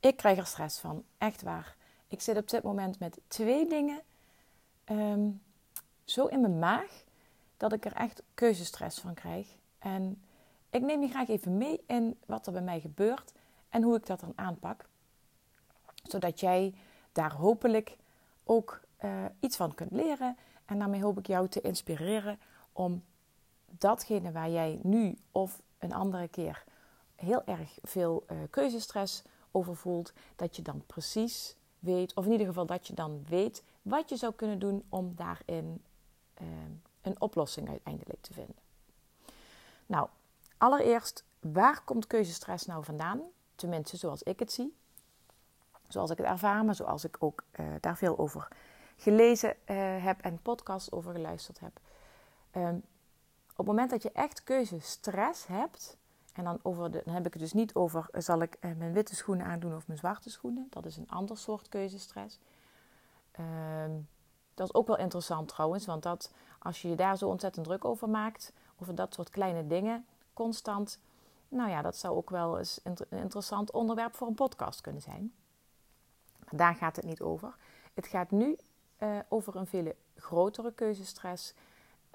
Ik krijg er stress van, echt waar. Ik zit op dit moment met twee dingen ehm, zo in mijn maag dat ik er echt keuzestress van krijg. En ik neem je graag even mee in wat er bij mij gebeurt en hoe ik dat dan aanpak. Zodat jij daar hopelijk ook uh, iets van kunt leren. En daarmee hoop ik jou te inspireren om datgene waar jij nu of een andere keer heel erg veel uh, keuzestress over voelt, dat je dan precies weet, of in ieder geval dat je dan weet wat je zou kunnen doen om daarin uh, een oplossing uiteindelijk te vinden. Nou, allereerst, waar komt keuzestress nou vandaan? Tenminste, zoals ik het zie, zoals ik het ervaar, maar zoals ik ook uh, daar veel over gelezen uh, heb en podcasts over geluisterd heb. Um, op het moment dat je echt keuzestress hebt, en dan, over de, heb ik het dus niet over zal ik uh, mijn witte schoenen aandoen of mijn zwarte schoenen. Dat is een ander soort keuzestress. Um, dat is ook wel interessant trouwens, want dat, als je je daar zo ontzettend druk over maakt, over dat soort kleine dingen, constant, nou ja, dat zou ook wel eens een interessant onderwerp voor een podcast kunnen zijn. Maar daar gaat het niet over. Het gaat nu uh, over een veel grotere keuzestress.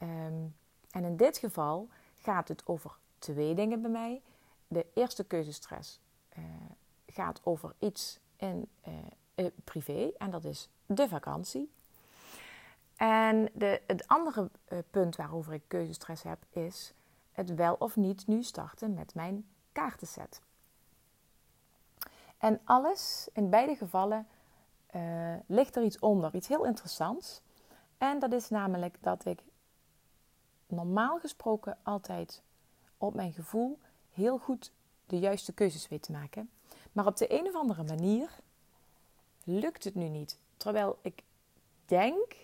Um, en in dit geval gaat het over twee dingen bij mij. De eerste keuzestress uh, gaat over iets in uh, privé en dat is de vakantie. En de, het andere punt waarover ik keuzestress heb is het wel of niet nu starten met mijn kaartenset. En alles, in beide gevallen, ligt er iets onder, iets heel interessants. En dat is namelijk dat ik normaal gesproken altijd op mijn gevoel heel goed de juiste keuzes weet te maken. Maar op de een of andere manier lukt het nu niet. Terwijl ik denk,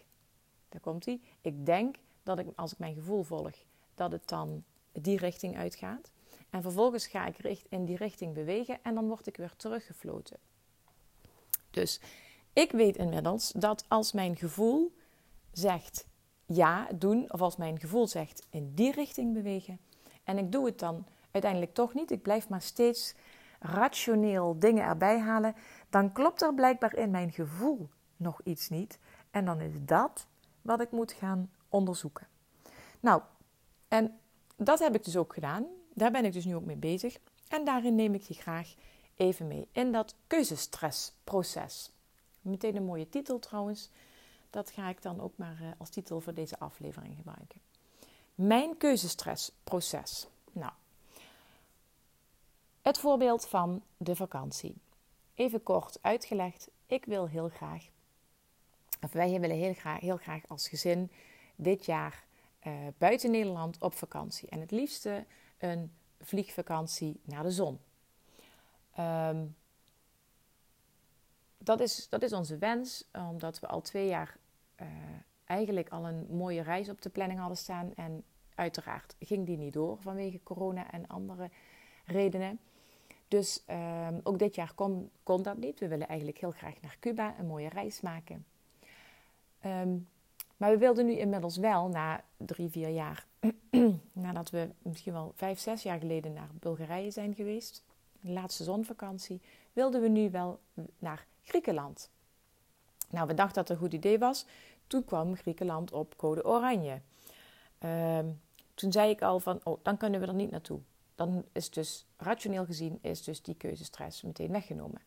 daar komt hij, ik denk dat ik als ik mijn gevoel volg, dat het dan die richting uitgaat. En vervolgens ga ik in die richting bewegen en dan word ik weer teruggefloten. Dus ik weet inmiddels dat als mijn gevoel zegt ja doen, of als mijn gevoel zegt in die richting bewegen, en ik doe het dan uiteindelijk toch niet, ik blijf maar steeds rationeel dingen erbij halen, dan klopt er blijkbaar in mijn gevoel nog iets niet. En dan is dat wat ik moet gaan onderzoeken. Nou, en dat heb ik dus ook gedaan. Daar ben ik dus nu ook mee bezig. En daarin neem ik je graag even mee in dat keuzestressproces. Meteen een mooie titel trouwens. Dat ga ik dan ook maar eh, als titel voor deze aflevering gebruiken. Mijn keuzestressproces. Nou, het voorbeeld van de vakantie. Even kort uitgelegd. Ik wil heel graag, of wij willen heel graag, heel graag als gezin dit jaar uh, buiten Nederland op vakantie. En het liefste een vliegvakantie naar de zon. Um, dat is, dat is onze wens, omdat we al twee jaar uh, eigenlijk al een mooie reis op de planning hadden staan. En uiteraard ging die niet door vanwege corona en andere redenen. Dus um, ook dit jaar kon, kon, dat niet. We willen eigenlijk heel graag naar Cuba, een mooie reis maken. Um, maar we wilden nu inmiddels wel, na drie, vier jaar, nadat we misschien wel vijf, zes jaar geleden naar Bulgarije zijn geweest, de laatste zonvakantie, wilden we nu wel naar Griekenland. Nou, we dachten dat het een goed idee was. Toen kwam Griekenland op code oranje. Uh, toen zei ik al van, oh, dan kunnen we er niet naartoe. Dan is dus, rationeel gezien, is dus die keuzestress meteen weggenomen.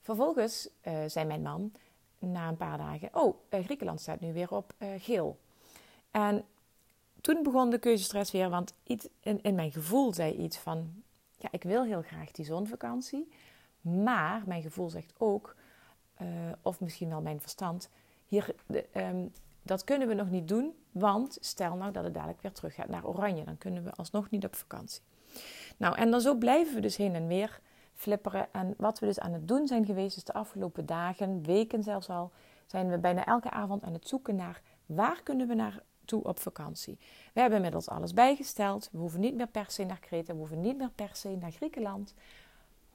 Vervolgens uh, zei mijn man na een paar dagen, oh, uh, Griekenland staat nu weer op uh, geel. En toen begon de keuzestress weer, want iets in, in mijn gevoel zei iets van, ja, ik wil heel graag die zonvakantie. Maar mijn gevoel zegt ook, of misschien wel mijn verstand, hier, de, um, dat kunnen we nog niet doen, want stel nou dat het dadelijk weer terug gaat naar oranje, dan kunnen we alsnog niet op vakantie. Nou, en dan zo blijven we dus heen en weer flipperen. En wat we dus aan het doen zijn geweest, is de afgelopen dagen, weken zelfs al, zijn we bijna elke avond aan het zoeken naar waar kunnen we naartoe op vakantie. We hebben inmiddels alles bijgesteld. We hoeven niet meer per se naar Kreta, we hoeven niet meer per se naar Griekenland.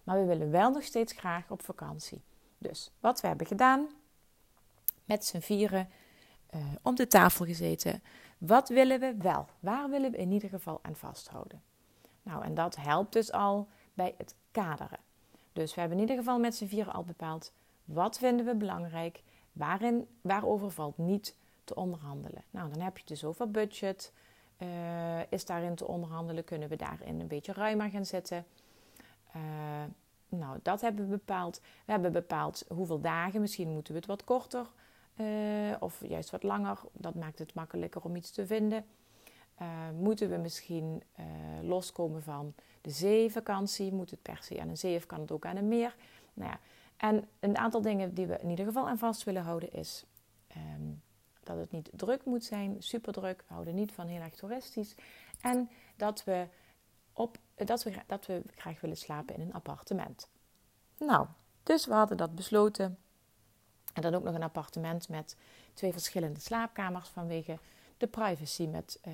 Maar we willen wel nog steeds graag op vakantie. Dus wat we hebben gedaan, met z'n vieren uh, om de tafel gezeten. Wat willen we wel? Waar willen we in ieder geval aan vasthouden? Nou, en dat helpt dus al bij het kaderen. Dus we hebben in ieder geval met z'n vieren al bepaald wat vinden we belangrijk, waarin, waarover valt niet te onderhandelen. Nou, dan heb je dus over budget. Uh, is daarin te onderhandelen? Kunnen we daarin een beetje ruimer gaan zitten? Uh, nou, dat hebben we bepaald. We hebben bepaald hoeveel dagen. Misschien moeten we het wat korter uh, of juist wat langer. Dat maakt het makkelijker om iets te vinden. moeten we misschien loskomen van de zeevakantie? Moet het per se aan een zee of kan het ook aan een meer? Nou ja, en een aantal dingen die we in ieder geval aan vast willen houden is um, dat het niet druk moet zijn, super druk. We houden niet van heel erg toeristisch. En dat we, op, dat we, dat we graag willen slapen in een appartement. Nou, dus we hadden dat besloten. En dan ook nog een appartement met twee verschillende slaapkamers vanwege de privacy met uh,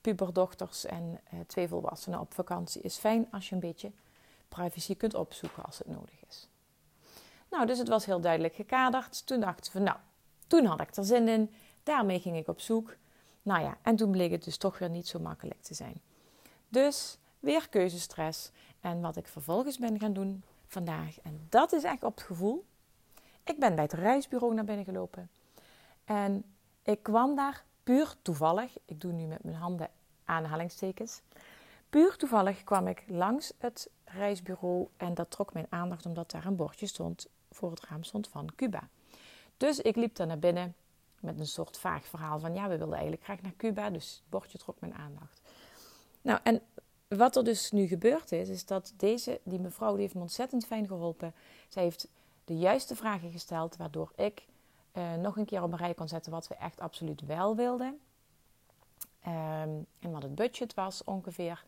puberdochters en uh, twee volwassenen op vakantie. Is fijn als je een beetje privacy kunt opzoeken als het nodig is. Nou, dus het was heel duidelijk gekaderd. Toen dachten we, nou, toen had ik er zin in. Daarmee ging ik op zoek. Nou ja, en toen bleek het dus toch weer niet zo makkelijk te zijn. Dus weer keuzestress. En wat ik vervolgens ben gaan doen vandaag, en dat is echt op het gevoel. Ik ben bij het reisbureau naar binnen gelopen. En ik kwam daar puur toevallig. Ik doe nu met mijn handen aanhalingstekens. Puur toevallig kwam ik langs het reisbureau en dat trok mijn aandacht omdat daar een bordje stond voor het raam stond van Cuba. Dus ik liep daar naar binnen met een soort vaag verhaal van ja, we wilden eigenlijk graag naar Cuba, dus het bordje trok mijn aandacht. Nou, en wat er dus nu gebeurd is, is dat deze, die mevrouw, die heeft me ontzettend fijn geholpen. Zij heeft de juiste vragen gesteld, waardoor ik uh, nog een keer op rij kon zetten wat we echt absoluut wel wilden. Um, en wat het budget was ongeveer.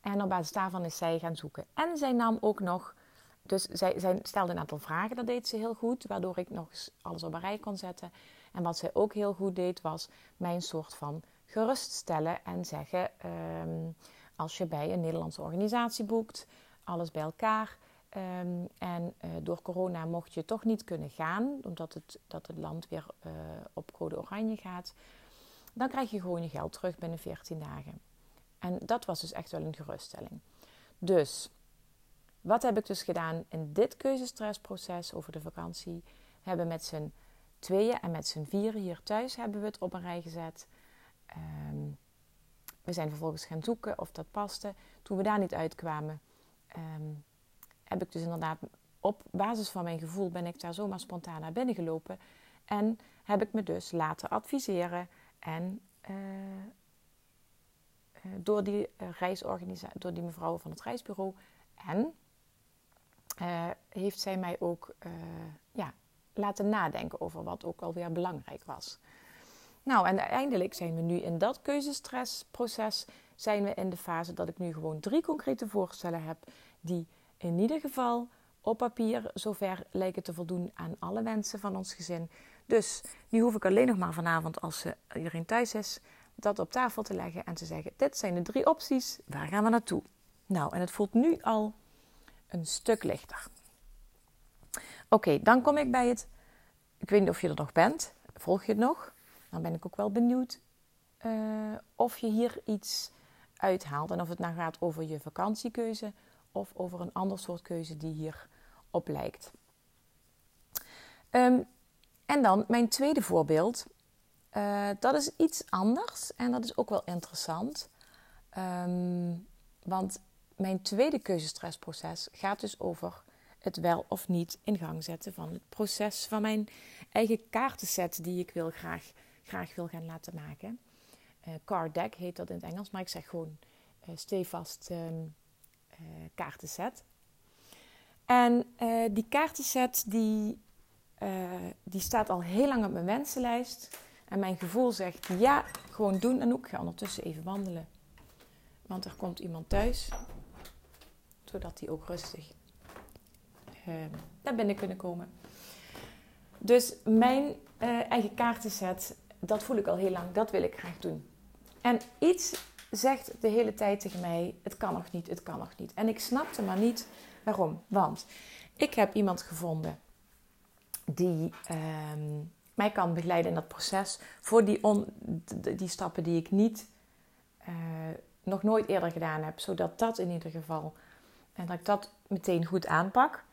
En op basis daarvan is zij gaan zoeken. En zij nam ook nog dus zij, stelde een aantal vragen, dat deed ze heel goed, waardoor ik nog alles op een rij kon zetten. En wat zij ook heel goed deed, was mij een soort van geruststellen en zeggen: um, als je bij een Nederlandse organisatie boekt, alles bij elkaar. Um, en uh, door corona mocht je toch niet kunnen gaan, omdat het, dat het land weer uh, op code oranje gaat. Dan krijg je gewoon je geld terug binnen 14 dagen. En dat was dus echt wel een geruststelling. Dus wat heb ik dus gedaan in dit keuzestressproces over de vakantie? We hebben met z'n tweeën en met z'n vieren hier thuis hebben we het op een rij gezet. Um, we zijn vervolgens gaan zoeken of dat paste. Toen we daar niet uitkwamen, um, heb ik dus inderdaad op basis van mijn gevoel ben ik daar zomaar spontaan naar binnen gelopen. En heb ik me dus laten adviseren en uh, door die reisorganisatie, door die mevrouw van het reisbureau. En uh, heeft zij mij ook ja, laten nadenken over wat ook alweer belangrijk was. Nou, en uiteindelijk zijn we nu in dat keuzestressproces, zijn we in de fase dat ik nu gewoon drie concrete voorstellen heb die in ieder geval op papier zover lijken te voldoen aan alle wensen van ons gezin. Dus nu hoef ik alleen nog maar vanavond, als iedereen thuis is, dat op tafel te leggen en te zeggen: Dit zijn de drie opties, waar gaan we naartoe? Nou, en het voelt nu al een stuk lichter. Oké, dan kom ik bij het. Ik weet niet of je er nog bent. Volg je het nog? Dan ben ik ook wel benieuwd uh, of je hier iets uithaalt. En of het nou gaat over je vakantiekeuze of over een ander soort keuze die hier op lijkt. Um, en dan mijn tweede voorbeeld. Uh, dat is iets anders en dat is ook wel interessant. Um, want mijn tweede keuzestressproces gaat dus over het wel of niet in gang zetten van het proces van mijn eigen kaartenset die ik wil graag, graag wil gaan laten maken. Uh, card deck heet dat in het Engels, maar ik zeg gewoon uh, stevast um, uh, kaartenset. En die kaartenset die, die staat al heel lang op mijn wensenlijst. En mijn gevoel zegt ja, gewoon doen. En ook ga ondertussen even wandelen. Want er komt iemand thuis zodat die ook rustig uh, naar binnen kunnen komen. Dus mijn eigen kaartenset, dat voel ik al heel lang, dat wil ik graag doen. En iets zegt de hele tijd tegen mij: het kan nog niet, het kan nog niet. En ik snapte maar niet waarom. Want ik heb iemand gevonden die uh, mij kan begeleiden in dat proces voor die, on, die stappen die ik niet, uh, nog nooit eerder gedaan heb, zodat dat in ieder geval En dat ik dat meteen goed aanpak.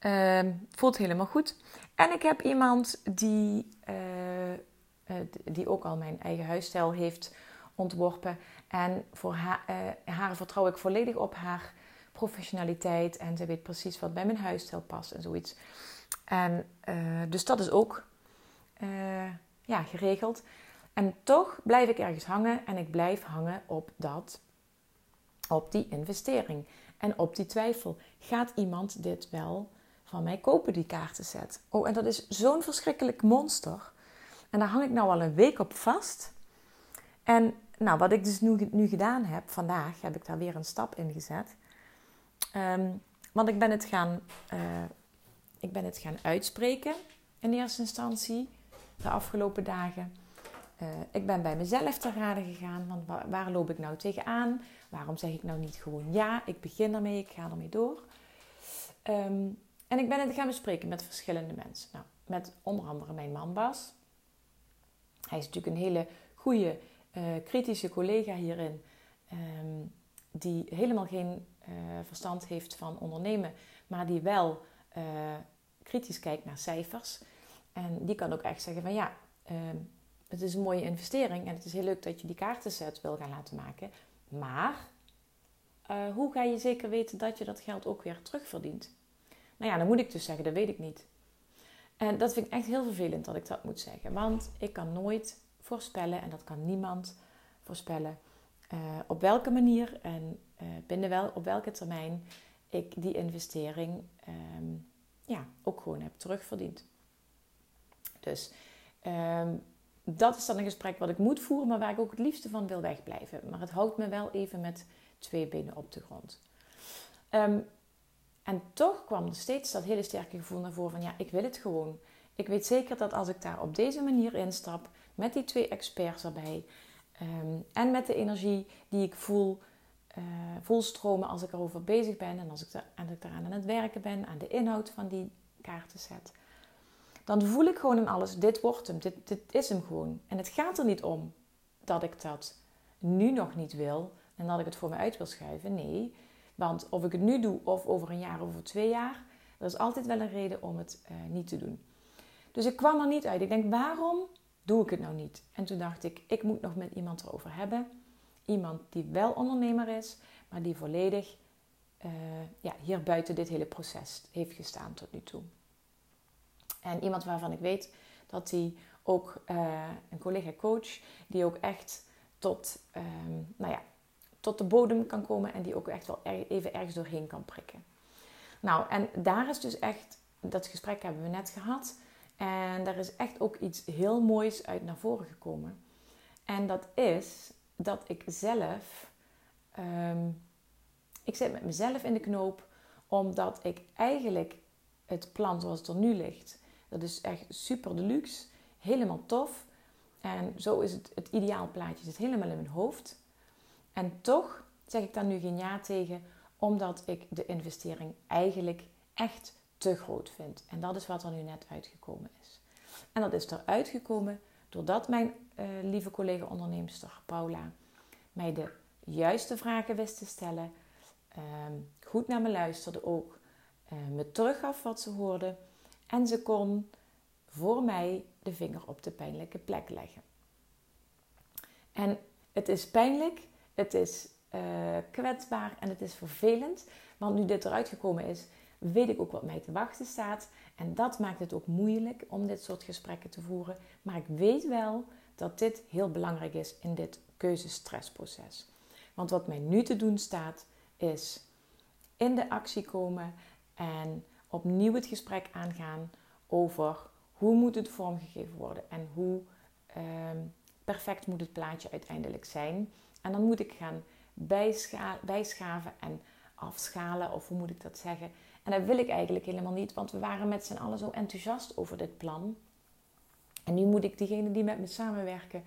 Uh, voelt helemaal goed. En ik heb iemand die, uh, die ook al mijn eigen huisstijl heeft ontworpen. En voor haar, haar vertrouw ik volledig op haar professionaliteit. En ze weet precies wat bij mijn huisstijl past en zoiets. En dus dat is ook ja, geregeld. En toch blijf ik ergens hangen en ik blijf hangen op dat, op die investering en op die twijfel. Gaat iemand dit wel van mij kopen, die kaartenset? Oh, en dat is zo'n verschrikkelijk monster. En daar hang ik nou al een week op vast. En nou, wat ik dus nu, nu gedaan heb, vandaag heb ik daar weer een stap in gezet. Ehm, want ik ben, het gaan, uh, ik ben het gaan uitspreken in eerste instantie de afgelopen dagen. Uh, ik ben bij mezelf te raden gegaan, want waar, loop ik nou tegenaan? Waarom zeg ik nou niet gewoon ja? Ik begin ermee, ik ga ermee door. Um, en ik ben het gaan bespreken met verschillende mensen. Nou, met onder andere mijn man Bas. Hij is natuurlijk een hele goede, uh, kritische collega hierin. Um, die helemaal geen uh, verstand heeft van ondernemen, maar die wel uh, kritisch kijkt naar cijfers. En die kan ook echt zeggen van ja, um, het is een mooie investering en het is heel leuk dat je die kaartenset wil gaan laten maken. Maar hoe ga je zeker weten dat je dat geld ook weer terugverdient? Nou ja, dan moet ik dus zeggen, dat weet ik niet. En dat vind ik echt heel vervelend dat ik dat moet zeggen. Want ik kan nooit voorspellen, en dat kan niemand voorspellen, uh, op welke manier en uh, binnen wel, op welke termijn ik die investering um, ja, ook gewoon heb terugverdiend. Dus um, dat is dan een gesprek wat ik moet voeren, maar waar ik ook het liefste van wil wegblijven. Maar het houdt me wel even met twee benen op de grond. Um, en toch kwam er steeds dat hele sterke gevoel naar voren van ja, ik wil het gewoon. Ik weet zeker dat als ik daar op deze manier instap, met die twee experts erbij um, en met de energie die ik voel, uh, stromen als ik erover bezig ben en als ik, er, eraan aan het werken ben, aan de inhoud van die kaartenset, dan voel ik gewoon in alles, dit wordt hem, dit, dit is hem gewoon. En het gaat er niet om dat ik dat nu nog niet wil en dat ik het voor me uit wil schuiven. Nee, want of ik het nu doe of over een jaar of over twee jaar, er is altijd wel een reden om het uh, niet te doen. Dus ik kwam er niet uit. Ik denk, waarom doe ik het nou niet? En toen dacht ik, ik moet nog met iemand erover hebben. Iemand die wel ondernemer is, maar die volledig uh, ja, hier buiten dit hele proces heeft gestaan tot nu toe. En iemand waarvan ik weet dat hij ook uh, een collega coach, die ook echt tot, um, nou ja, tot de bodem kan komen en die ook echt wel even ergens doorheen kan prikken. Nou, en daar is dus echt, dat gesprek hebben we net gehad. En daar is echt ook iets heel moois uit naar voren gekomen. En dat is dat ik zelf, um, ik zit met mezelf in de knoop, omdat ik eigenlijk het plan zoals het er nu ligt, dat is echt super deluxe. Helemaal tof. En zo is het, het ideaal plaatje zit helemaal in mijn hoofd. En toch zeg ik daar nu geen ja tegen, omdat ik de investering eigenlijk echt te groot vind. En dat is wat er nu net uitgekomen is. En dat is eruit gekomen doordat mijn uh, lieve collega onderneemster Paula mij de juiste vragen wist te stellen, uh, goed naar me luisterde ook, uh, me teruggaf wat ze hoorde en ze kon voor mij de vinger op de pijnlijke plek leggen. En het is pijnlijk, het is uh, kwetsbaar en het is vervelend. Want nu dit eruit gekomen is, weet ik ook wat mij te wachten staat. En dat maakt het ook moeilijk om dit soort gesprekken te voeren. Maar ik weet wel dat dit heel belangrijk is in dit keuzestressproces. Want wat mij nu te doen staat, is in de actie komen en opnieuw het gesprek aangaan over hoe moet het vormgegeven worden en hoe uh, perfect moet het plaatje uiteindelijk zijn. En dan moet ik gaan bijscha bijschaven en afschalen, of hoe moet ik dat zeggen. En dat wil ik eigenlijk helemaal niet, want we waren met z'n allen zo enthousiast over dit plan. En nu moet ik diegenen die met me samenwerken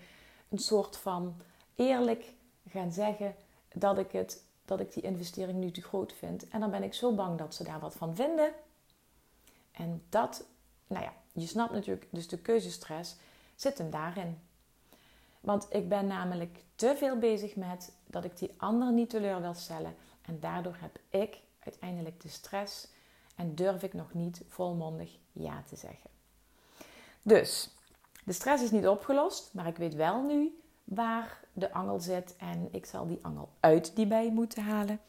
een soort van eerlijk gaan zeggen dat ik, het, dat ik die investering nu te groot vind. En dan ben ik zo bang dat ze daar wat van vinden. En dat, nou ja, je snapt natuurlijk, dus de keuzestress zit hem daarin. Want ik ben namelijk te veel bezig met dat ik die ander niet teleur wil stellen. En daardoor heb ik uiteindelijk de stress en durf ik nog niet volmondig ja te zeggen. Dus de stress is niet opgelost, maar ik weet wel nu waar de angel zit en ik zal die angel uit die bij moeten halen.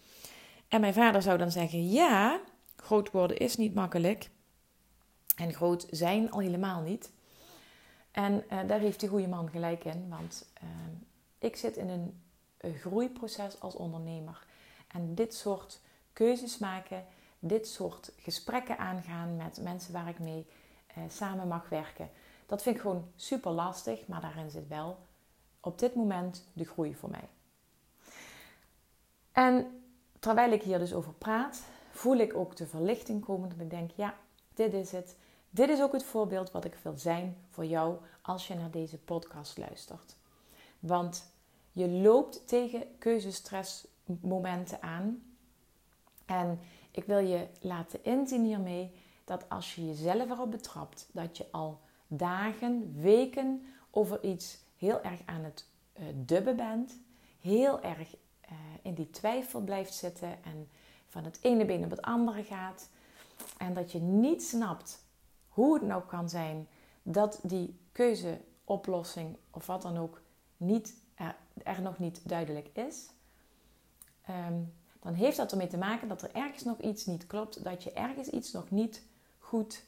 En mijn vader zou dan zeggen: Ja, groot worden is niet makkelijk. En groot zijn al helemaal niet. En uh, daar heeft die goede man gelijk in, want uh, ik zit in een, een groeiproces als ondernemer. En dit soort keuzes maken, dit soort gesprekken aangaan met mensen waar ik mee uh, samen mag werken, dat vind ik gewoon super lastig, maar daarin zit wel op dit moment de groei voor mij. En terwijl ik hier dus over praat, voel ik ook de verlichting komen dat ik denk, ja, dit is het. Dit is ook het voorbeeld wat ik wil zijn voor jou als je naar deze podcast luistert. Want je loopt tegen keuzestressmomenten aan. En ik wil je laten inzien hiermee dat als je jezelf erop betrapt dat je al dagen, weken over iets heel erg aan het uh, dubben bent, heel erg uh, in die twijfel blijft zitten en van het ene been op het andere gaat. En dat je niet snapt hoe het nou kan zijn dat die keuzeoplossing of wat dan ook niet, er, er nog niet duidelijk is. Um, dan heeft dat ermee te maken dat er ergens nog iets niet klopt, dat je ergens iets nog niet goed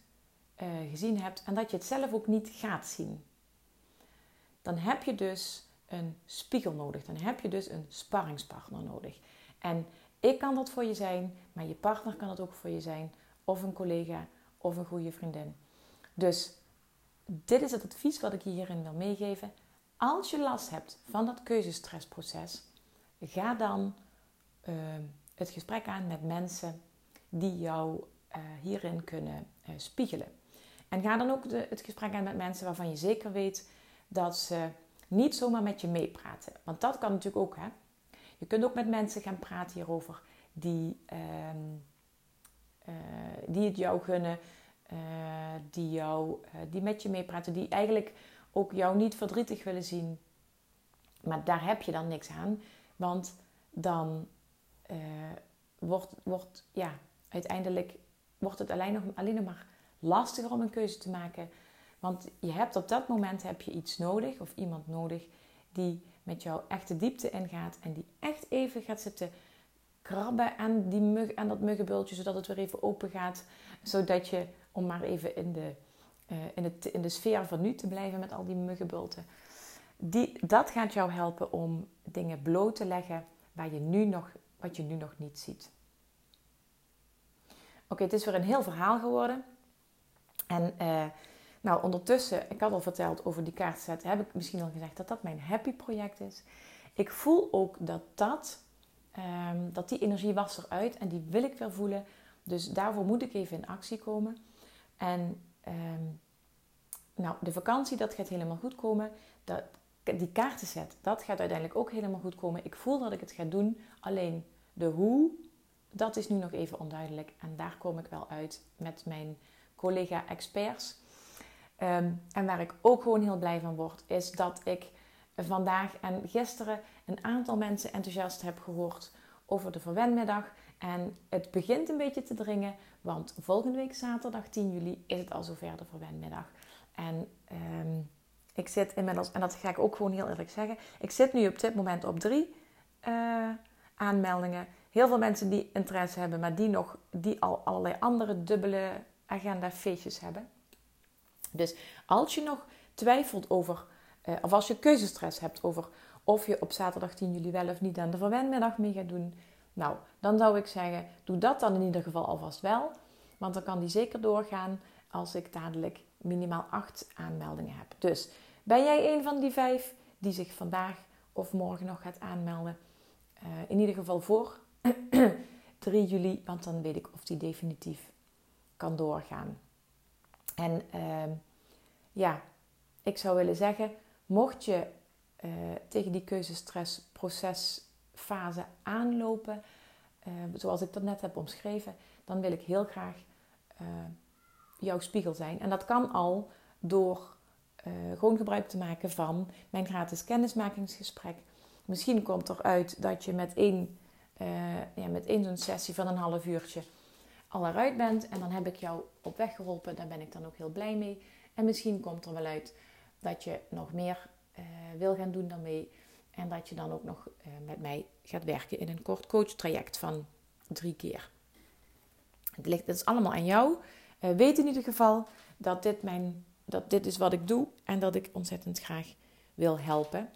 uh, gezien hebt en dat je het zelf ook niet gaat zien. Dan heb je dus een spiegel nodig. Dan heb je dus een sparringspartner nodig. En ik kan dat voor je zijn, maar je partner kan het ook voor je zijn, of een collega of een goede vriendin. Dus dit is het advies wat ik hierin wil meegeven. Als je last hebt van dat keuzestressproces, ga dan uh, het gesprek aan met mensen die jou uh, hierin kunnen uh, spiegelen. En ga dan ook de, het gesprek aan met mensen waarvan je zeker weet dat ze niet zomaar met je meepraten. Want dat kan natuurlijk ook. Hè? Je kunt ook met mensen gaan praten hierover die, uh, uh, die het jou gunnen, die, jou, die met je meepraten, die eigenlijk ook jou niet verdrietig willen zien. Maar daar heb je dan niks aan, want dan wordt, wordt ja, uiteindelijk wordt het alleen nog, alleen nog maar lastiger om een keuze te maken. Want je hebt op dat moment heb je iets nodig of iemand nodig die met jou echt de diepte ingaat en die echt even gaat zitten krabben aan, die mug, aan dat muggenbultje, zodat het weer even open gaat. Zodat je, om maar even in de, uh, in, het, in de sfeer van nu te blijven met al die muggenbulten. Die, dat gaat jou helpen om dingen bloot te leggen waar je nu nog, wat je nu nog niet ziet. Oké, het is weer een heel verhaal geworden. En uh, nou, ondertussen, ik had al verteld over die kaartset, heb ik misschien al gezegd dat dat mijn happy project is. Ik voel ook dat dat, um, dat die energie was eruit en die wil ik weer voelen. Dus daarvoor moet ik even in actie komen. En um, nou, de vakantie, dat gaat helemaal goed komen. Dat, die kaartenset, dat gaat uiteindelijk ook helemaal goed komen. Ik voel dat ik het ga doen. Alleen de hoe, dat is nu nog even onduidelijk. En daar kom ik wel uit met mijn collega-experts. Um, en waar ik ook gewoon heel blij van word, is dat ik vandaag en gisteren een aantal mensen enthousiast heb gehoord over de verwenmiddag. En het begint een beetje te dringen, want volgende week zaterdag 10 juli is het al zover de verwenmiddag. En um, ik zit inmiddels, en dat ga ik ook gewoon heel eerlijk zeggen, ik zit nu op dit moment op drie uh, aanmeldingen. Heel veel mensen die interesse hebben, maar die nog die al allerlei andere dubbele agenda feestjes hebben. Dus als je nog twijfelt over, uh, of als je keuzestress hebt over of je op zaterdag 10 juli wel of niet aan de verwenmiddag mee gaat doen, nou, dan zou ik zeggen, doe dat dan in ieder geval alvast wel. Want dan kan die zeker doorgaan als ik dadelijk minimaal 8 aanmeldingen heb. Dus ben jij een van die vijf die zich vandaag of morgen nog gaat aanmelden? Uh, in ieder geval voor 3 juli, want dan weet ik of die definitief kan doorgaan. En uh, ja, ik zou willen zeggen, mocht je uh, tegen die keuzestressprocesfase aanlopen, uh, zoals ik dat net heb omschreven, dan wil ik heel graag jouw spiegel zijn. En dat kan al door gewoon gebruik te maken van mijn gratis kennismakingsgesprek. Misschien komt eruit dat je met één uh, ja, met één zo'n sessie van een half uurtje al eruit bent. En dan heb ik jou op weg geholpen. Daar ben ik dan ook heel blij mee. En misschien komt er wel uit dat je nog meer uh, wil gaan doen daarmee. En dat je dan ook nog uh, met mij gaat werken in een kort coachtraject van drie keer. Het, ligt, is allemaal aan jou. Weet in ieder geval dat dit, mijn, dat dit is wat ik doe en dat ik ontzettend graag wil helpen.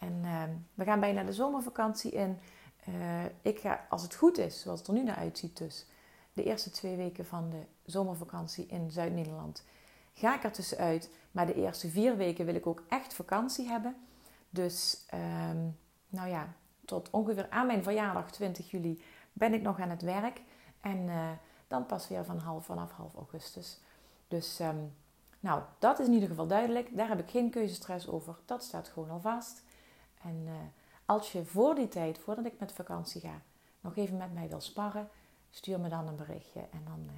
En we gaan bijna de zomervakantie in. ik ga, als het goed is, zoals het er nu naar uitziet dus, de eerste twee weken van de zomervakantie in Zuid-Nederland ga ik er tussenuit. Maar de eerste vier weken wil ik ook echt vakantie hebben. Dus, um, nou ja, tot ongeveer aan mijn verjaardag 20 juli ben ik nog aan het werk. En uh, dan pas weer van half, vanaf half augustus. Dus, um, nou, dat is in ieder geval duidelijk. Daar heb ik geen keuzestress over. Dat staat gewoon al vast. En uh, als je voor die tijd, voordat ik met vakantie ga, nog even met mij wil sparren, stuur me dan een berichtje en dan uh,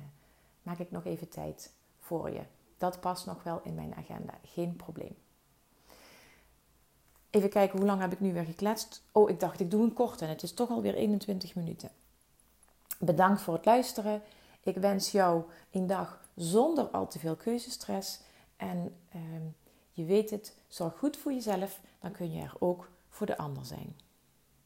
maak ik nog even tijd voor je. Dat past nog wel in mijn agenda, geen probleem. Even kijken, hoe lang heb ik nu weer gekletst? Oh, ik dacht ik doe een korte en het is toch alweer 21 minuten. Bedankt voor het luisteren. Ik wens jou een dag zonder al te veel keuzestress. En uh, je weet het, zorg goed voor jezelf, dan kun je er ook voor de ander zijn.